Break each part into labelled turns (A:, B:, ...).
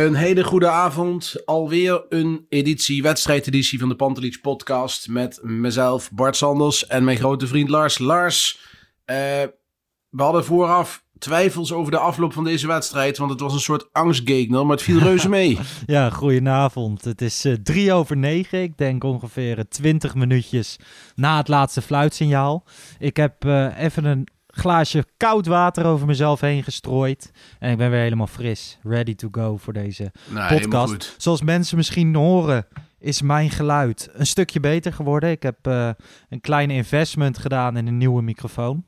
A: Een hele goede avond. Alweer een editie, wedstrijdeditie van de Pantelich podcast. Met mezelf, Bart Sanders en mijn grote vriend Lars. Lars, eh, we hadden vooraf twijfels over de afloop van deze wedstrijd. Want het was een soort angstgegner, maar het viel reuze mee.
B: Ja, goedenavond. Het is eh, drie over negen. Ik denk ongeveer eh, twintig minuutjes na het laatste fluitsignaal. Ik heb even een glaasje koud water over mezelf heen gestrooid. En ik ben weer helemaal fris. Ready to go voor deze
A: Nou,
B: podcast. Zoals mensen misschien horen, is mijn geluid een stukje beter geworden. Ik heb eh, een kleine investment gedaan in een nieuwe microfoon.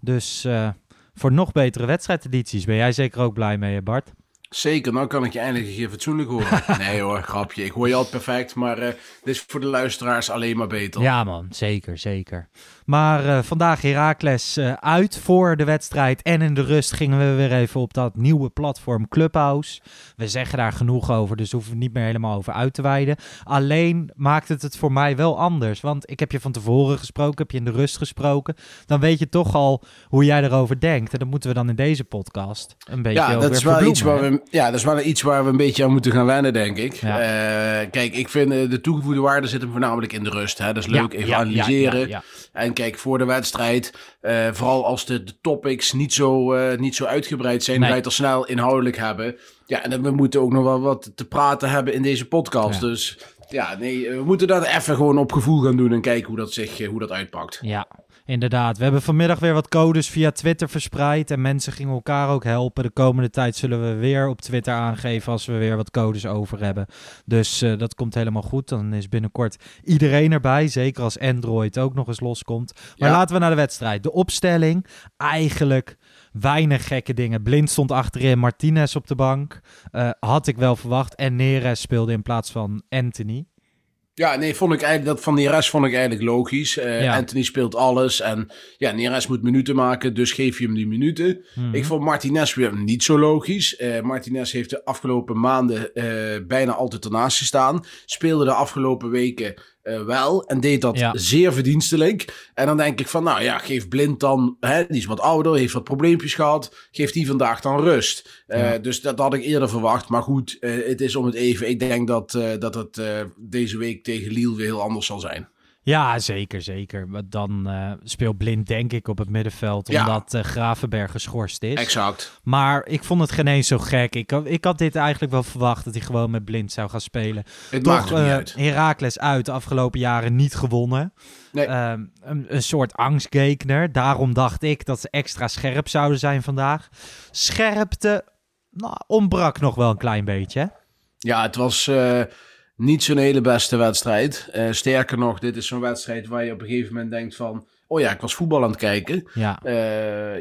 B: Dus eh, voor nog betere wedstrijdedities ben jij zeker ook blij mee, Bart?
A: Zeker, nou kan ik je eindelijk een keer fatsoenlijk horen. Nee hoor, grapje. Ik hoor je altijd perfect, maar eh, dit is voor de luisteraars alleen maar beter.
B: Ja, man, zeker, zeker. Maar eh, vandaag Heracles eh, uit voor de wedstrijd. En in de rust gingen we weer even op dat nieuwe platform Clubhouse. We zeggen daar genoeg over, dus hoeven we niet meer helemaal over uit te wijden. Alleen maakt het het voor mij wel anders. Want ik heb je van tevoren gesproken, heb je in de rust gesproken. Dan weet je toch al hoe jij erover denkt. En dat moeten we dan in deze podcast een beetje
A: Ja, dat is, wel iets waar we, ja, dat is wel iets waar we een beetje aan moeten gaan wennen, denk ik.
B: Ja.
A: Eh, kijk, ik vind de toegevoegde waarde zit hem voornamelijk in de rust. Hè? Dat is leuk,
B: Ja,
A: even
B: ja,
A: analyseren. En kijk, voor de wedstrijd, eh, vooral als de, de topics niet zo, eh, niet zo uitgebreid zijn,
B: Nee.
A: wij het er snel inhoudelijk hebben. Ja, en we moeten ook nog wel wat te praten hebben in deze podcast.
B: Ja.
A: Dus ja, nee, we moeten dat even gewoon op gevoel gaan doen en kijken hoe dat zich, eh, hoe dat uitpakt.
B: Ja, inderdaad. We hebben vanmiddag weer wat codes via Twitter verspreid. En mensen gingen elkaar ook helpen. De komende tijd zullen we weer op Twitter aangeven als we weer wat codes over hebben. Dus eh, dat komt helemaal goed. Dan is binnenkort iedereen erbij. Zeker als Android ook nog eens loskomt. Maar
A: Ja.
B: laten we naar de wedstrijd. De opstelling. Eigenlijk weinig gekke dingen. Blind stond achterin. Martinez op de bank. Eh, had ik wel verwacht. En Neres speelde in plaats van Anthony.
A: Ja, nee, vond ik eigenlijk, dat van Neres vond ik eigenlijk logisch. Eh,
B: Ja.
A: Anthony speelt alles en ja, Neres moet minuten maken, dus geef je hem die minuten.
B: Mhm.
A: Ik vond Martinez weer niet zo logisch. Eh, Martinez heeft de afgelopen maanden eh, bijna altijd ernaast gestaan. Speelde de afgelopen weken eh, wel en deed dat
B: Ja.
A: zeer verdienstelijk. En dan denk ik van, nou ja, geef Blind dan, hè, die is wat ouder, heeft wat probleempjes gehad. Geef die vandaag dan rust. Eh,
B: Ja.
A: Dus dat had ik eerder verwacht. Maar goed, eh, het is om het even. Ik denk dat, dat het deze week tegen Lille weer heel anders zal zijn.
B: Ja, zeker, zeker. Maar dan eh speelt Blind denk ik op het middenveld,
A: Ja.
B: omdat eh, Gravenberg geschorst is.
A: Exact.
B: Maar ik vond het geen eens zo gek. Ik, had- ik had dit eigenlijk wel verwacht, dat hij gewoon met Blind zou gaan spelen.
A: Het maakt
B: Toch
A: niet
B: eh,
A: uit.
B: Heracles uit de afgelopen jaren niet gewonnen.
A: Nee.
B: Ehm, een, een soort angstgekner. Daarom dacht ik dat ze extra scherp zouden zijn vandaag. Scherpte nou, ontbrak nog wel een klein beetje.
A: Ja, het was niet zo'n hele beste wedstrijd. Eh, sterker nog, dit is zo'n wedstrijd waar je op een gegeven moment denkt van... Oh ja, ik was voetbal aan het kijken.
B: Ja.
A: Eh,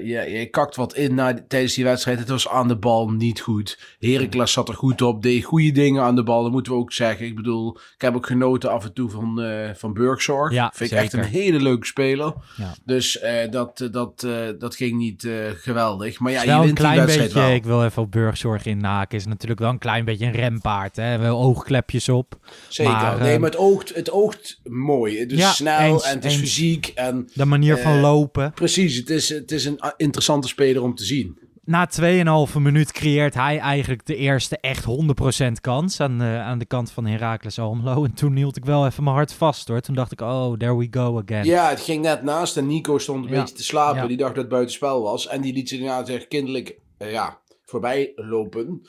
A: je, je kakt wat in na, tijdens die wedstrijd. Het was aan de bal niet goed. Heracles zat er goed op, deed goede dingen aan de bal. Dat moeten we ook zeggen. Ik bedoel, ik heb ook genoten af en toe van, eh van Burgzorg.
B: Ja,
A: Vind ik echt een hele leuke speler.
B: Ja.
A: Dus eh, dat, dat, dat ging niet geweldig. Maar ja, je
B: wel een
A: wint die
B: klein
A: wedstrijd
B: beetje,
A: wel.
B: ik wil even op burgzorg inhaken, is natuurlijk wel een klein beetje een rempaard. Hè? Wel oogklepjes op.
A: Zeker.
B: maar,
A: nee, maar het oogt, het oogt mooi. Het is
B: Ja,
A: snel
B: eens,
A: en het is
B: eens.
A: fysiek. En
B: De manier van
A: Eh,
B: lopen.
A: precies, het is, het is een ah, interessante speler om te zien.
B: Na 2,5 minuut creëert hij eigenlijk de eerste echt 100% kans aan de, aan de kant van Heracles Almelo. En toen hield ik wel even mijn hart vast hoor. Toen dacht ik, oh, there we go again.
A: Ja, het ging net naast en Nico stond een
B: Ja.
A: beetje te slapen.
B: Ja.
A: Die dacht dat het buitenspel was. En die liet zich inderdaad echt kinderlijk eh, ja, voorbij lopen.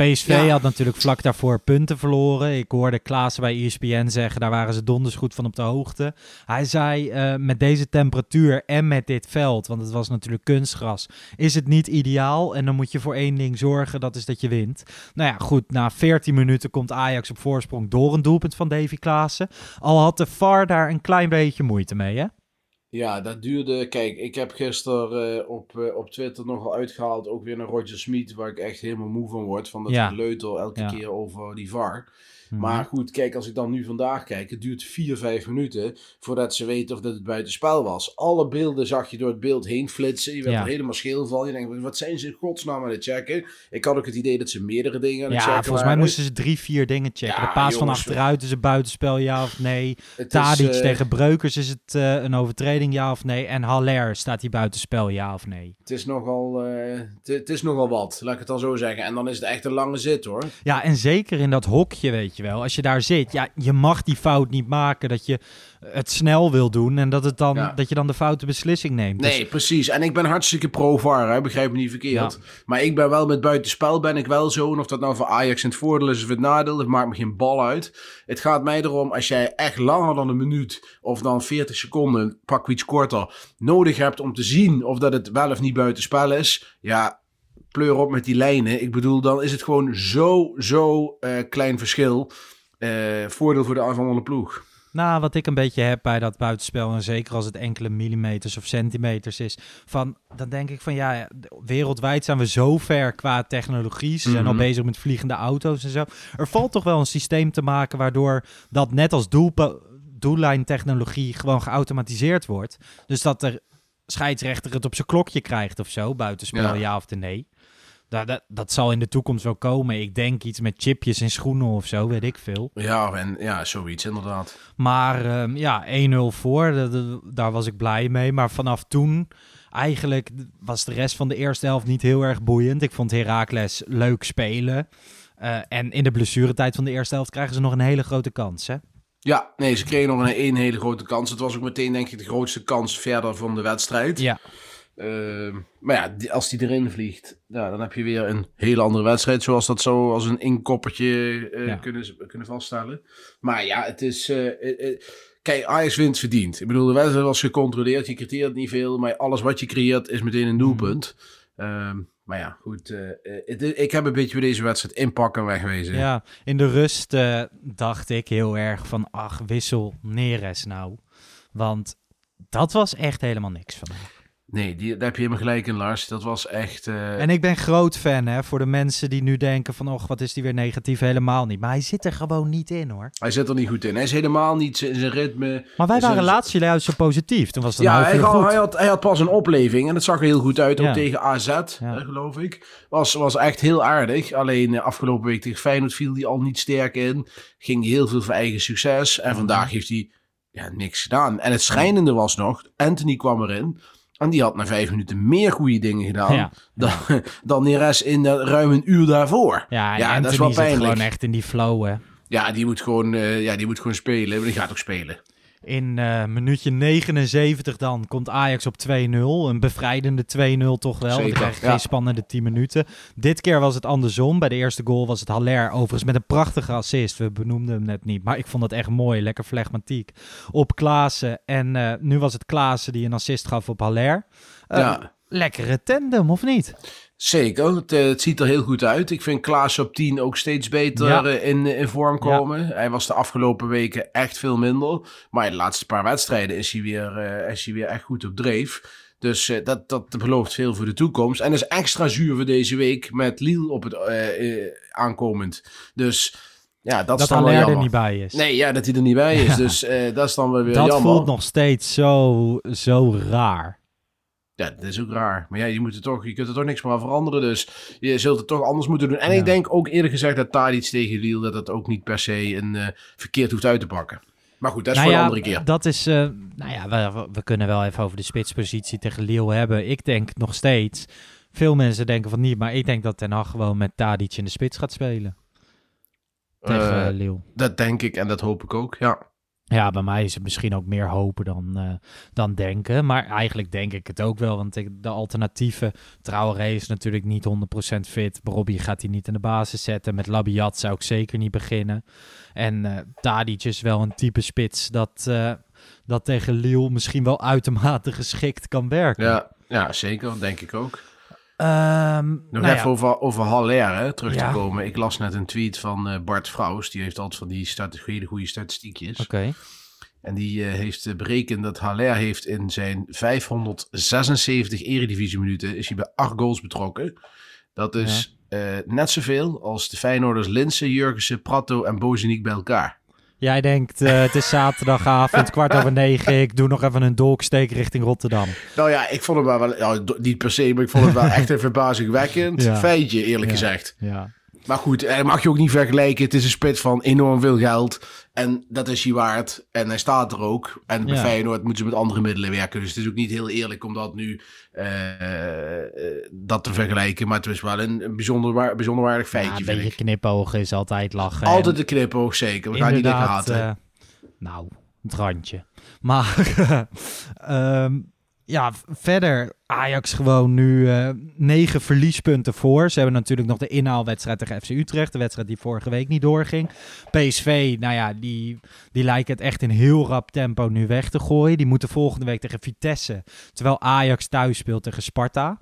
B: PSV
A: Ja.
B: had natuurlijk vlak daarvoor punten verloren. Ik hoorde Klaassen bij ESPN zeggen, daar waren ze donders goed van op de hoogte. Hij zei, eh, met deze temperatuur en met dit veld, want het was natuurlijk kunstgras, is het niet ideaal. En dan moet je voor één ding zorgen, dat is dat je wint. Nou ja, goed, na 14 minuten komt Ajax op voorsprong door een doelpunt van Davy Klaassen. Al had de VAR daar een klein beetje moeite mee, hè?
A: Ja, dat duurde. Kijk, ik heb gisteren eh, op, eh, op Twitter nogal uitgehaald. Ook weer naar Roger Smith, waar ik echt helemaal moe van word. Van dat
B: Ja.
A: geleuter elke
B: Ja.
A: keer over die VAR.
B: Mhm.
A: Maar goed, kijk, als ik dan nu vandaag kijk, het duurt 4, 5 minuten voordat ze weten of dat het buitenspel was. Alle beelden zag je door het beeld heen flitsen. Je werd
B: Ja.
A: er helemaal scheel van. Je denkt, wat zijn ze in godsnaam aan het checken? Ik had ook het idee dat ze meerdere dingen aan het
B: Ja,
A: checken
B: volgens mij
A: waren.
B: moesten ze drie, vier dingen checken.
A: Ja,
B: de paas van achteruit is een buitenspel, ja of nee.
A: Het is,
B: Tadic
A: eh,
B: tegen Breukers is het eh, een overtreding, ja of nee. En Haller staat hij buitenspel, ja of nee.
A: Het is nogal, eh, het, het is nogal wat, laat ik het dan zo zeggen. En dan is het echt een lange zit hoor.
B: Ja, en zeker in dat hokje, weet je wel. Als je daar zit, ja, je mag die fout niet maken dat je het snel wil doen en dat, het dan,
A: Ja.
B: dat je dan de foute beslissing neemt. Dus-
A: Nee, precies. En ik ben hartstikke pro-VAR, hè, begrijp me niet verkeerd. Maar ik ben wel met buitenspel ben ik wel zo. En of dat nou voor Ajax in het voordeel is of het nadeel, dat maakt me geen bal uit. Het gaat mij erom, als jij echt langer dan een minuut of dan 40 seconden, pak iets korter, nodig hebt om te zien of dat het wel of niet buitenspel is. Ja, pleur op met die lijnen. Ik bedoel, dan is het gewoon zo, zo eh, klein verschil. Eh, voordeel voor de aanvallende ploeg.
B: Nou, wat ik een beetje heb bij dat buitenspel, en zeker als het enkele millimeters of centimeters is, van, dan denk ik van ja, wereldwijd zijn we zo ver qua technologie. Ze zijn al
A: Mhm.
B: bezig met vliegende auto's en zo. Er valt toch wel een systeem te maken waardoor dat net als doelpa- doellijntechnologie gewoon geautomatiseerd wordt. Dus dat de scheidsrechter het op zijn klokje krijgt of zo, buitenspel
A: Ja.
B: ja, of de nee. Dat, dat, dat zal in de toekomst wel komen. Ik denk iets met chipjes in schoenen of zo, weet ik veel.
A: Ja, en ja, zoiets inderdaad.
B: Maar ehm, ja, 1-0 voor, dat- dat- daar was ik blij mee. Maar vanaf toen, eigenlijk was de rest van de eerste helft niet heel erg boeiend. Ik vond Heracles leuk spelen. Eh, en in de blessuretijd van de eerste helft krijgen ze nog een hele grote kans, hè?
A: Ja, nee, ze kregen nog een één hele grote kans. Het was ook meteen, denk ik, de grootste kans verder van de wedstrijd.
B: Ja,
A: Ehm, maar ja, die- als die erin vliegt, ja, dan heb je weer een hele andere wedstrijd. Zoals dat zo als een inkoppertje eh,
B: Ja.
A: kunnen, kunnen vaststellen. Maar ja, het is... eh, kijk, Ajax wint verdiend. Ik bedoel, de wedstrijd was gecontroleerd. Je creëert niet veel, maar alles wat je creëert is meteen een doelpunt. Ehm, maar ja, goed. het- ik heb een beetje bij deze wedstrijd inpakken en wegwezen.
B: ja. in de rust dacht ik heel erg van, ach, wissel Neres nou. Want dat was echt helemaal niks van hem.
A: Nee, die, daar heb je helemaal gelijk in, Lars. Dat was echt... eh,
B: En ik ben groot fan, hè, voor de mensen die nu denken van, och, wat is die weer negatief? Helemaal niet. Maar hij zit er gewoon niet in, hoor.
A: Hij zit er niet goed in. Hij is helemaal niet in zijn ritme.
B: Maar wij
A: Zijn-
B: waren laatst juist zo positief. Toen was het
A: Ja, hij, had- hij, had, hij had pas een opleving en dat zag er heel goed uit.
B: Ja.
A: Ook tegen AZ,
B: Ja.
A: geloof ik. Was, was echt heel aardig. Alleen eh, afgelopen week tegen Feyenoord viel hij al niet sterk in. Ging heel veel voor eigen succes.
B: Mhm.
A: En vandaag heeft hij ja, niks gedaan. En het schijnende was nog, Anthony kwam erin. En die had na vijf minuten meer goede dingen gedaan
B: Ja.
A: dan, dan Neres in eh, ruim een uur daarvoor.
B: Ja, en
A: Ja, dat is wel pijnlijk.
B: gewoon echt in die flow, hè.
A: Ja, die moet gewoon, eh, ja, die moet gewoon spelen. Maar die gaat ook spelen.
B: In eh minuutje 79 dan komt Ajax op 2-0. Een bevrijdende 2-0 toch wel.
A: Zeker,
B: krijg je
A: ja.
B: geen spannende 10 minuten. Dit keer was het andersom. Bij de eerste goal was het Haller overigens met een prachtige assist. We benoemden hem net niet, maar ik vond het echt mooi. Lekker flegmatiek. Op Klaassen. En eh, nu was het Klaassen die een assist gaf op Haller. Eh,
A: Ja.
B: Lekkere tandem, of niet?
A: Zeker, het, eh, het ziet er heel goed uit. Ik vind Klaas op 10 ook steeds beter
B: Ja.
A: eh, in, in vorm komen. Hij was de afgelopen weken echt veel minder. Maar in de laatste paar wedstrijden is hij weer, eh, is hij weer echt goed op dreef. Dus eh, dat, dat belooft veel voor de toekomst. En is extra zuur voor deze week met Lille op het eh, eh, aankomend. Dus ja, dat,
B: Dat
A: is dan
B: er niet bij is.
A: Nee, ja, dat hij er niet bij is.
B: Ja.
A: Dus eh, dat is dan weer
B: dat
A: jammer.
B: voelt nog steeds zo, zo raar.
A: Ja, dat is ook raar. Maar ja, je, moet er toch, je kunt er toch niks meer aan veranderen. Dus je zult het toch anders moeten doen. En
B: Ja.
A: ik denk ook eerlijk gezegd dat Tadic tegen Lille... dat dat ook niet per se een eh, verkeerd hoeft uit te pakken. Maar goed, dat is
B: Nou
A: voor
B: ja,
A: een andere keer.
B: Dat is, eh, nou ja, we, we kunnen wel even over de spitspositie tegen Lille hebben. Ik denk nog steeds, veel mensen denken van niet, maar ik denk dat Ten Hag gewoon met Tadic in de spits gaat spelen. Tegen Lille.
A: dat denk ik en dat hoop ik ook, ja.
B: Ja, bij mij is het misschien ook meer hopen dan, eh, dan denken. Maar eigenlijk denk ik het ook wel. Want de alternatieven... Traoré is natuurlijk niet 100% fit. Robbie gaat hij niet in de basis zetten. Met Labiat zou ik zeker niet beginnen. En eh Tadic wel een type spits dat, eh, dat tegen Lille misschien wel uitermate geschikt kan werken.
A: Ja, ja, zeker. Denk ik ook.
B: Ehm,
A: Nog
B: nou
A: even
B: ja,
A: over, over Haller hè, terug
B: Ja.
A: te komen. Ik las net een tweet van eh, Bart Vrouws. Die heeft altijd van die hele goede statistiekjes.
B: Oké.
A: En die eh, heeft eh, berekend dat Haller heeft in zijn 576 eredivisie minuten is hij bij 8 goals betrokken. Dat is net zoveel als de Feyenoorders Linse, Jurgensen, Prato en Bozeniek bij elkaar.
B: Jij denkt, eh, het is zaterdagavond, kwart over negen. Ik doe nog even een dolksteek richting Rotterdam.
A: Nou ja, ik vond het wel, do- niet per se, maar ik vond het wel echt een verbazingwekkend
B: Ja.
A: feitje, eerlijk
B: Ja.
A: gezegd.
B: Ja.
A: Maar goed, eh, mag je ook niet vergelijken. Het is een spits van enorm veel geld. En dat is hij waard. En hij staat er ook. En bij
B: Ja.
A: Feyenoord moeten ze met andere middelen werken. Dus het is ook niet heel eerlijk om dat nu eh, eh, dat te vergelijken. Maar het is wel een, een bijzonder, waar- bijzonder waardig
B: Ja,
A: feitje,
B: een
A: vind
B: beetje
A: ik.
B: knipogen is altijd lachen.
A: Altijd een knipoog, zeker. We gaan niet haten.
B: eh, nou, het randje. Maar ehm, ja, verder Ajax gewoon nu eh, negen verliespunten voor. Ze hebben natuurlijk nog de inhaalwedstrijd tegen FC Utrecht. De wedstrijd die vorige week niet doorging. PSV, nou ja, die, die lijken het echt in heel rap tempo nu weg te gooien. Die moeten volgende week tegen Vitesse. Terwijl Ajax thuis speelt tegen Sparta.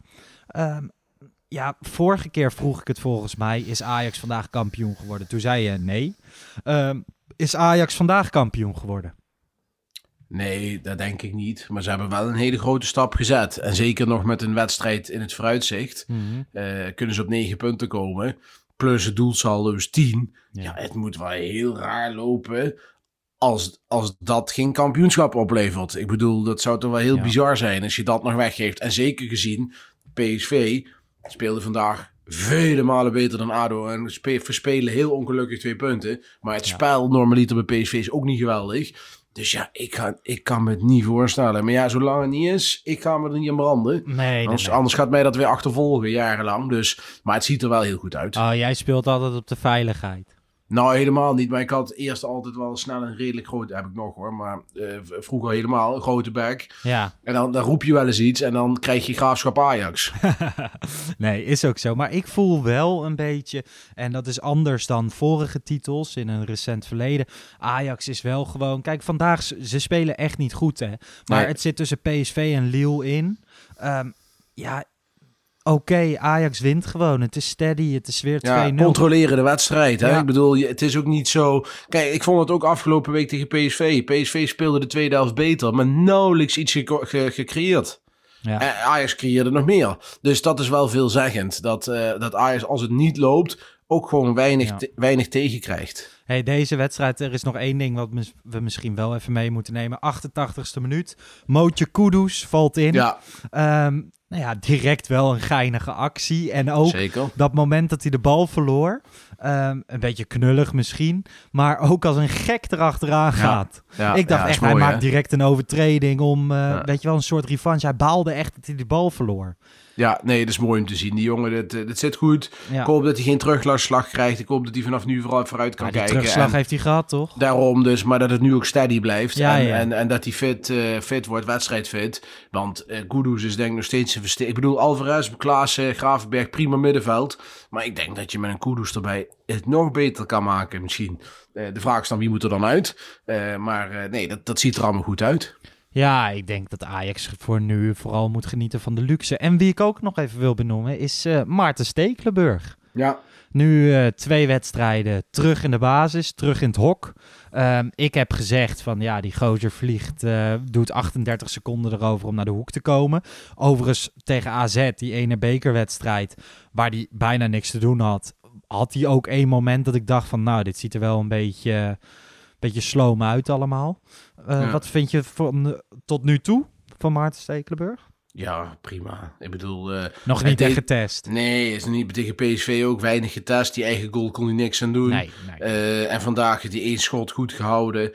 B: Ehm, ja, vorige keer vroeg ik het volgens mij. Is Ajax vandaag kampioen geworden? Toen zei je nee. Ehm, is Ajax vandaag kampioen geworden?
A: Nee, dat denk ik niet. Maar ze hebben wel een hele grote stap gezet. En zeker nog met een wedstrijd in het vooruitzicht. eh, kunnen ze op negen punten komen. Plus het doelsaldo is 10.
B: Ja.
A: Ja. het moet wel heel raar lopen als, als dat geen kampioenschap oplevert. Ik bedoel, dat zou toch wel heel
B: Ja.
A: bizar zijn als je dat nog weggeeft. En zeker gezien, PSV speelde vandaag vele malen beter dan ADO. En spe- verspelen heel ongelukkig twee punten. Maar het
B: Ja.
A: spel normaliter bij PSV is ook niet geweldig. Dus ja, ik, ga, ik kan me het niet voorstellen. Maar ja, zolang het niet is, ik ga me er niet aan branden.
B: Nee,
A: Anders,
B: nee.
A: anders gaat mij dat weer achtervolgen, jarenlang. Dus, maar het ziet er wel heel goed uit.
B: Oh, jij speelt altijd op de veiligheid.
A: Nou, helemaal niet. Maar ik had eerst altijd wel snel een redelijk groot... Heb ik nog hoor, maar v- vroeger helemaal een grote bek.
B: Ja,
A: En dan, dan roep je wel eens iets en dan krijg je graafschap Ajax.
B: nee, is ook zo. Maar ik voel wel een beetje, en dat is anders dan vorige titels in een recent verleden. Ajax is wel gewoon, kijk, vandaag, ze spelen echt niet goed, hè. Maar
A: Nee.
B: het zit tussen PSV en Lille in. Ehm, ja, oké, Ajax wint gewoon. Het is steady, het is weer 2-0.
A: Ja, controleren de wedstrijd. Hè?
B: Ja.
A: Ik bedoel, het is ook niet zo... Kijk, ik vond het ook afgelopen week tegen PSV. PSV speelde de tweede helft beter, maar nauwelijks iets ge- ge- gecreëerd.
B: Ja.
A: En Ajax creëerde nog meer. Dus dat is wel veelzeggend. Dat, eh, dat Ajax, als het niet loopt, ook gewoon weinig,
B: Ja.
A: te- weinig tegenkrijgt.
B: Hey, deze wedstrijd, er is nog één ding wat we misschien wel even mee moeten nemen. 88ste minuut. Mootje Kudus valt in.
A: Ja,
B: Ehm, nou ja, direct wel een geinige actie. En ook
A: zeker.
B: dat moment dat hij de bal verloor. Ehm, een beetje knullig misschien. Maar ook als een gek erachteraan gaat.
A: Ja,
B: ik dacht
A: ja,
B: echt,
A: mooi,
B: hij
A: hè?
B: maakt direct een overtreding om, eh, weet je wel, een soort revanche. Hij baalde echt dat hij de bal verloor.
A: Ja, nee, dat is mooi om te zien. Die jongen, dit, eh, dit zit goed. Ik hoop dat hij geen terugslag krijgt. Ik hoop dat hij vanaf nu vooral vooruit kan kijken.
B: terugslag
A: En
B: heeft hij gehad, toch?
A: Daarom dus, maar dat het nu ook steady blijft. En. En, en dat hij fit, eh, fit wordt, wedstrijdfit. Want Kudus is denk ik nog steeds een versterking. Ik bedoel, Alvarez, Klaassen, Gravenberg, prima middenveld. Maar ik denk dat je met een Kudus erbij het nog beter kan maken misschien. Eh, de vraag is dan, wie moet er dan uit? Eh, maar eh, nee, dat, dat ziet er allemaal goed uit.
B: Ja, ik denk dat Ajax voor nu vooral moet genieten van de luxe. En wie ik ook nog even wil benoemen is eh Maarten Stekelenburg.
A: Ja,
B: Nu twee wedstrijden terug in de basis, terug in het hok. Ehm, ik heb gezegd van ja, die gozer vliegt, doet 38 seconden erover om naar de hoek te komen. Overigens tegen AZ, die ene bekerwedstrijd, waar hij bijna niks te doen had, had hij ook één moment dat ik dacht van nou, dit ziet er wel een beetje, beetje sloom uit allemaal. Eh,
A: Ja.
B: Wat vind je van, tot nu toe van Maarten Stekelenburg?
A: ja prima. Ik bedoel... eh,
B: Nog niet echt getest.
A: nee, is niet tegen PSV ook weinig getest. Die eigen goal kon hij niks aan doen.
B: Nee, nee.
A: Eh, en vandaag heeft hij één schot goed gehouden.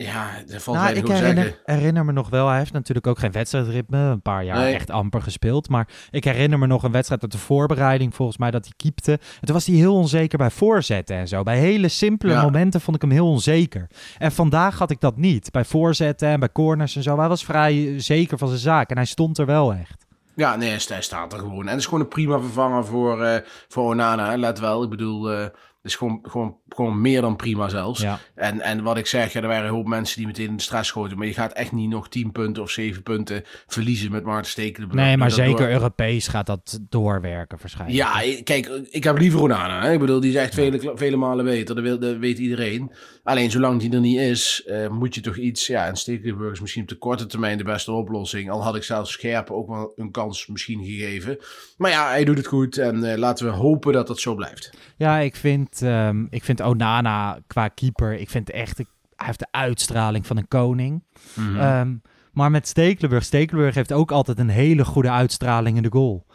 A: Eh, Ja, dat valt
B: Nou, ik herinner,
A: zeggen.
B: herinner me nog wel, hij heeft natuurlijk ook geen wedstrijdritme, een paar jaar
A: Nee.
B: echt amper gespeeld. Maar ik herinner me nog een wedstrijd uit de voorbereiding, volgens mij, dat hij keepte. En toen was hij heel onzeker bij voorzetten en zo. Bij hele simpele
A: Ja.
B: momenten vond ik hem heel onzeker. En vandaag had ik dat niet. Bij voorzetten en bij corners en zo. Hij was vrij zeker van zijn zaak en hij stond er wel echt.
A: Ja, nee, hij sta- hij staat er gewoon. En het is gewoon een prima vervanger voor, eh, voor Onana. Let wel, ik bedoel, eh, het is gewoon, gewoon, gewoon meer dan prima zelfs.
B: Ja.
A: En, en wat ik zeg, ja, er waren een hoop mensen die meteen in de stress schoten. Maar je gaat echt niet nog 10 punten of 7 punten verliezen met Maarten Stekelenburg.
B: Nee, maar
A: door-
B: zeker Europees gaat dat doorwerken waarschijnlijk.
A: Ja, kijk, ik heb liever Onana. Hè? Ik bedoel, die is echt vele, vele malen beter. Dat weet iedereen. Alleen zolang die er niet is, eh, moet je toch iets... Ja, en Stekelenburg is misschien op de korte termijn de beste oplossing. Al had ik zelfs Scherpen ook wel een kans misschien gegeven. Maar ja, hij doet het goed. En eh, laten we hopen dat dat zo blijft.
B: Ja, ik vind, ehm, ik vind Onana qua keeper, ik vind echt, hij heeft de uitstraling van een koning. Ehm, maar met Stekelenburg, Stekelenburg heeft ook altijd een hele goede uitstraling in de goal.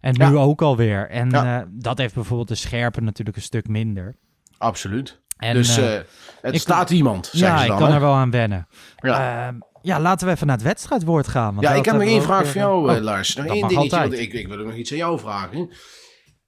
B: En nu
A: Ja.
B: ook alweer. En
A: Ja.
B: eh, dat heeft bijvoorbeeld de Scherpe natuurlijk een stuk minder.
A: Absoluut.
B: En,
A: dus
B: eh,
A: het staat iemand,
B: ja, ik
A: dan.
B: kan
A: hè?
B: er wel aan wennen.
A: Ja.
B: Ehm, ja, laten we even naar het wedstrijdwoord gaan. want
A: Ja, ik heb nog één vraag voor jou,
B: oh,
A: Lars. Nog één dingetje, ik, ik wil nog iets aan jou vragen.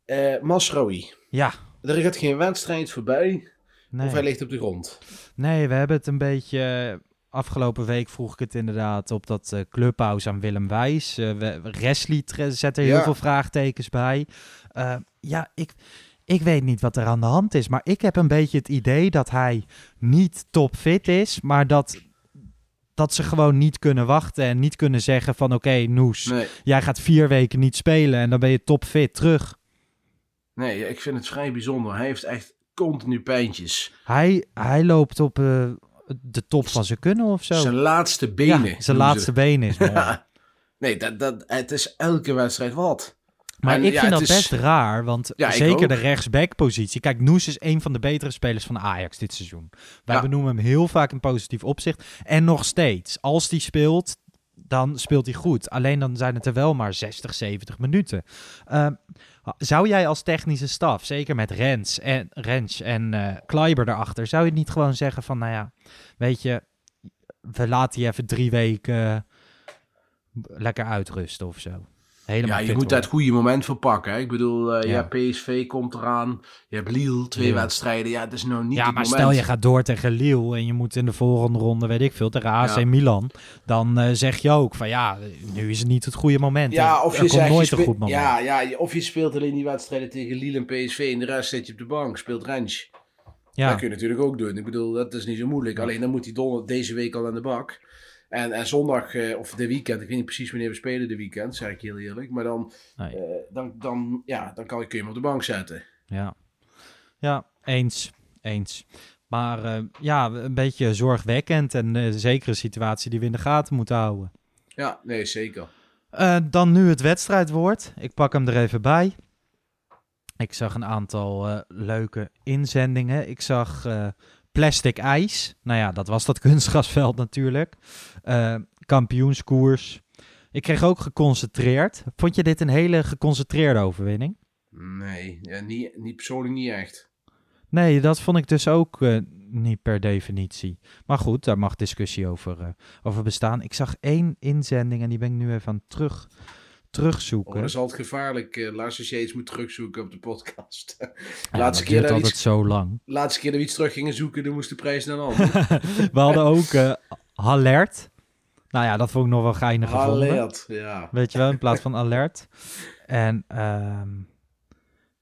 A: Eh Masraoui,
B: Ja,
A: er gaat geen wedstrijd voorbij
B: nee.
A: of hij ligt op de grond.
B: Nee, we hebben het een beetje. Afgelopen week vroeg ik het inderdaad op dat clubhouse aan Willem Wijs. Eh we, Wesley zet er heel
A: Ja.
B: veel vraagtekens bij. Eh, ja, ik, ik weet niet wat er aan de hand is. Maar ik heb een beetje het idee dat hij niet topfit is. Maar dat, dat ze gewoon niet kunnen wachten. En niet kunnen zeggen van oké, Noes,
A: Nee,
B: jij gaat vier weken niet spelen. En dan ben je topfit terug.
A: Nee, ik vind het vrij bijzonder. Hij heeft echt continu pijntjes.
B: Hij, hij loopt op eh, de top van zijn kunnen of zo.
A: Zijn laatste benen.
B: ja, zijn laatste
A: ze
B: benen is.
A: Nee, dat, dat, het is elke wedstrijd wat.
B: Maar
A: En
B: ik
A: ja,
B: vind dat
A: is-
B: best raar, want
A: Ja,
B: zeker de rechtsback-positie. Kijk, Noes is een van de betere spelers van Ajax dit seizoen. Wij benoemen hem heel vaak in positief opzicht. En nog steeds, als hij speelt, dan speelt hij goed. Alleen dan zijn het er wel maar 60, 70 minuten. Ehm, zou jij als technische staf, zeker met Rens en, Rens en eh Kleiber erachter, zou je niet gewoon zeggen van, nou ja, weet je, we laten je even drie weken lekker uitrusten of zo. Helemaal
A: Ja, je moet
B: worden.
A: dat goede moment verpakken. Hè? Ik bedoel, eh,
B: Ja.
A: ja. PSV komt eraan. Je hebt Lille, twee
B: Lille.
A: wedstrijden. Ja, het is nou niet
B: Ja,
A: het
B: maar
A: moment.
B: stel je gaat door tegen Lille en je moet in de volgende ronde, weet ik veel, tegen AC
A: Ja.
B: Milan. Dan eh, zeg je ook van ja, nu is het niet het goede moment.
A: Ja, of
B: er
A: je
B: komt
A: zegt,
B: nooit
A: je
B: een goed moment.
A: Ja, ja, of je speelt alleen die wedstrijden tegen Lille en PSV en de rest zit je op de bank, speelt Rens.
B: Ja.
A: Dat kun je natuurlijk ook doen. Ik bedoel, dat is niet zo moeilijk. Alleen dan moet hij deze week al aan de bak. En, en zondag, eh, of de weekend, ik weet niet precies wanneer we spelen de weekend, zeg ik heel eerlijk. Maar dan,
B: Nee.
A: eh, dan, dan, ja, dan kan je, kun je hem op de bank zetten.
B: Ja, ja eens, eens. Maar eh, ja, een beetje zorgwekkend en zeker een situatie die we in de gaten moeten houden.
A: Ja, nee, zeker.
B: Dan nu het wedstrijdwoord. Ik pak hem er even bij. Ik zag een aantal leuke inzendingen. Ik zag plastic ijs. Nou ja, dat was dat kunstgrasveld natuurlijk. Eh, kampioenskoers. Ik kreeg ook geconcentreerd. Vond je dit een hele geconcentreerde overwinning?
A: Nee, ja, niet, niet persoonlijk niet echt.
B: Nee, dat vond ik dus ook eh, niet per definitie. Maar goed, daar mag discussie over, eh, over bestaan. Ik zag één inzending en die ben ik nu even aan het terug,
A: Oh,
B: terugzoeken.
A: dat is altijd gevaarlijk, eh Lars, als je iets moet terugzoeken op de podcast.
B: Ja,
A: laatste, keer dat
B: altijd
A: iets,
B: zo lang.
A: laatste keer dat we iets terug gingen zoeken, dan moest de prijs naar een ander.
B: We hadden ook eh alert. Nou ja, dat vond ik nog wel geinig gevonden.
A: Alert, ja.
B: Weet je wel, in plaats van alert. En ehm,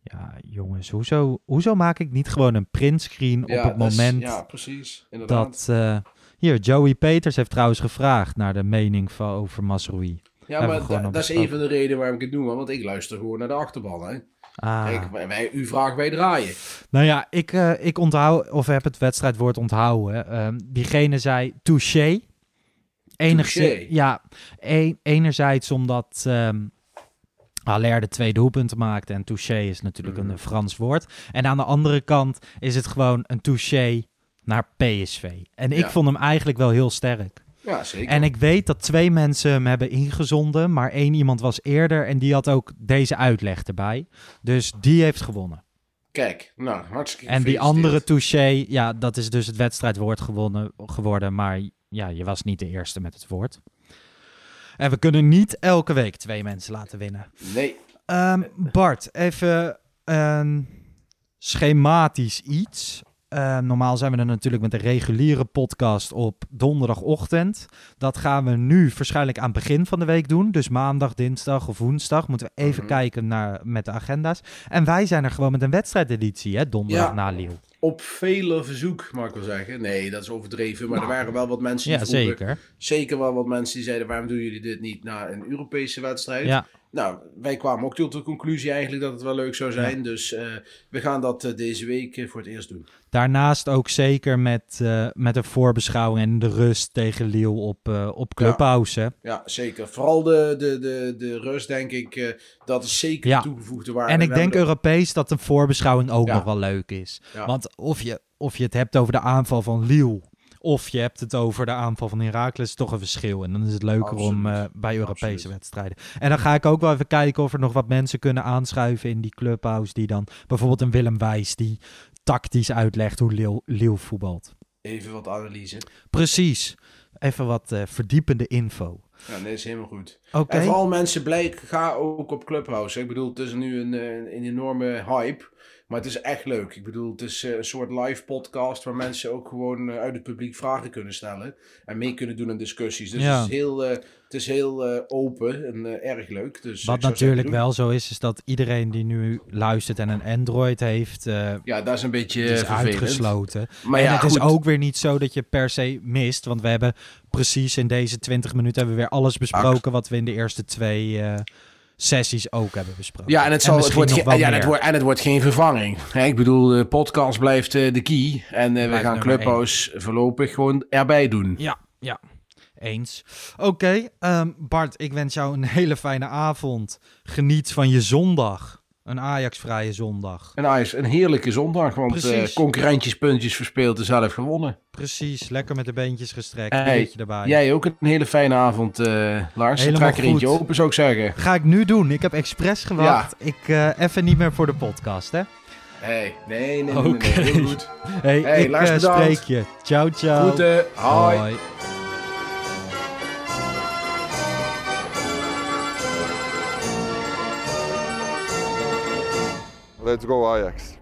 B: ja, jongens, hoezo, hoezo maak ik niet gewoon een printscreen op het
A: is-
B: moment
A: ja, precies. Inderdaad.
B: dat... eh, hier, Joey Peters heeft trouwens gevraagd naar de mening van over Masrui.
A: Ja, maar da- dat is een van de redenen waarom ik het doe, want ik luister gewoon naar de achterban. Hè.
B: Ah.
A: Kijk, wij, u vraagt, wij draaien.
B: Nou ja, ik, eh, ik onthoud, of heb het wedstrijdwoord onthouden. Ehm, diegene zei touché. Enigszins, ja, een, enerzijds omdat Haller de twee doelpunten maakte. En touché is natuurlijk
A: Mhm.
B: een Frans woord. En aan de andere kant is het gewoon een touché naar PSV. En ik
A: Ja.
B: vond hem eigenlijk wel heel sterk.
A: Ja, zeker.
B: En ik weet dat twee mensen hem hebben ingezonden. Maar één iemand was eerder en die had ook deze uitleg erbij. Dus die heeft gewonnen.
A: Kijk, nou, hartstikke
B: En die andere touché, ja, dat is dus het wedstrijdwoord gewonnen, geworden. Maar ja, je was niet de eerste met het woord. En we kunnen niet elke week twee mensen laten winnen.
A: Nee,
B: Ehm, Bart, even een schematisch iets. Eh, normaal zijn we er natuurlijk met een reguliere podcast op donderdagochtend. Dat gaan we nu waarschijnlijk aan het begin van de week doen. Dus maandag, dinsdag of woensdag. Moeten we even
A: Mhm.
B: kijken naar, met de agenda's. En wij zijn er gewoon met een wedstrijdeditie, hè, donderdag
A: Ja.
B: na Lille.
A: op vele verzoek, mag ik wel zeggen. Nee, dat is overdreven. Maar er waren wel wat mensen die
B: Ja, zeker.
A: Zeker wel wat mensen die zeiden, waarom doen jullie dit niet na een Europese wedstrijd?
B: Ja,
A: Nou, wij kwamen ook tot de conclusie eigenlijk dat het wel leuk zou zijn. Dus eh, we gaan dat eh, deze week eh, voor het eerst doen.
B: daarnaast ook zeker met, met een voorbeschouwing en de rust tegen Lille op, op Clubhouse.
A: Ja, zeker. Vooral de, de, de, de rust, denk ik, dat is zeker
B: Ja.
A: de toegevoegde waarde.
B: En ik
A: We
B: denk Europees dat een voorbeschouwing ook nog wel leuk is. Want of je, of je het hebt over de aanval van Lille... of je hebt het over de aanval van Heracles... is toch een verschil. En dan is het leuker om eh, bij Europese
A: Absoluut.
B: wedstrijden. En dan ga ik ook wel even kijken of er nog wat mensen kunnen aanschuiven... in die clubhouse die dan... bijvoorbeeld een Willem Wijs... die tactisch uitlegt hoe Lille, Lille voetbalt.
A: Even wat analyse.
B: Precies. Even wat eh, verdiepende info.
A: Ja, nee, is helemaal goed.
B: Oké.
A: En vooral mensen, blijk, ga ook op Clubhouse. Ik bedoel, het is nu een, eh, een enorme hype. Maar het is echt leuk. Ik bedoel, het is eh, een soort live podcast waar mensen ook gewoon eh, uit het publiek vragen kunnen stellen. En mee kunnen doen in discussies. Dus
B: Ja.
A: het is heel, eh, het is heel open en erg leuk. Dus
B: Wat natuurlijk wel zo is, is dat iedereen die nu luistert en een Android heeft.
A: Ja, dat is een beetje
B: het is
A: vervelend.
B: uitgesloten.
A: Maar
B: en
A: ja,
B: het is ook weer niet zo dat je per se mist, want we hebben precies in deze 20 minuten hebben we weer alles besproken wat we in de eerste twee sessies ook hebben besproken.
A: Ja, en het, zal, het, wordt,
B: wel
A: ja, en, het wordt, en het wordt geen vervanging. Hè, ik bedoel, de podcast blijft eh, de key. En eh, we gaan Clubhouse voorlopig gewoon erbij doen.
B: Ja, ja. Eens. Oké, ehm, Bart, ik wens jou een hele fijne avond. Geniet van je zondag. Een Ajax-vrije zondag.
A: En Ajax, een heerlijke zondag, want concurrentjes puntjes verspeeld en zelf gewonnen.
B: Precies, lekker met de beentjes gestrekt.
A: Hey,
B: erbij.
A: Jij ook een hele fijne avond, eh, Lars.
B: Helemaal
A: Trek er eentje open, zou ik zeggen.
B: Ga ik nu doen. Ik heb expres gewacht. Ik eh, even niet meer voor de podcast, hè?
A: Hey, nee, nee, nee, nee, heel goed.
B: Hey,
A: Hey,
B: ik
A: Lars, bedankt.
B: spreek je. Ciao, ciao.
A: Groeten, hoi.
B: Hoi.
C: Let's go Ajax.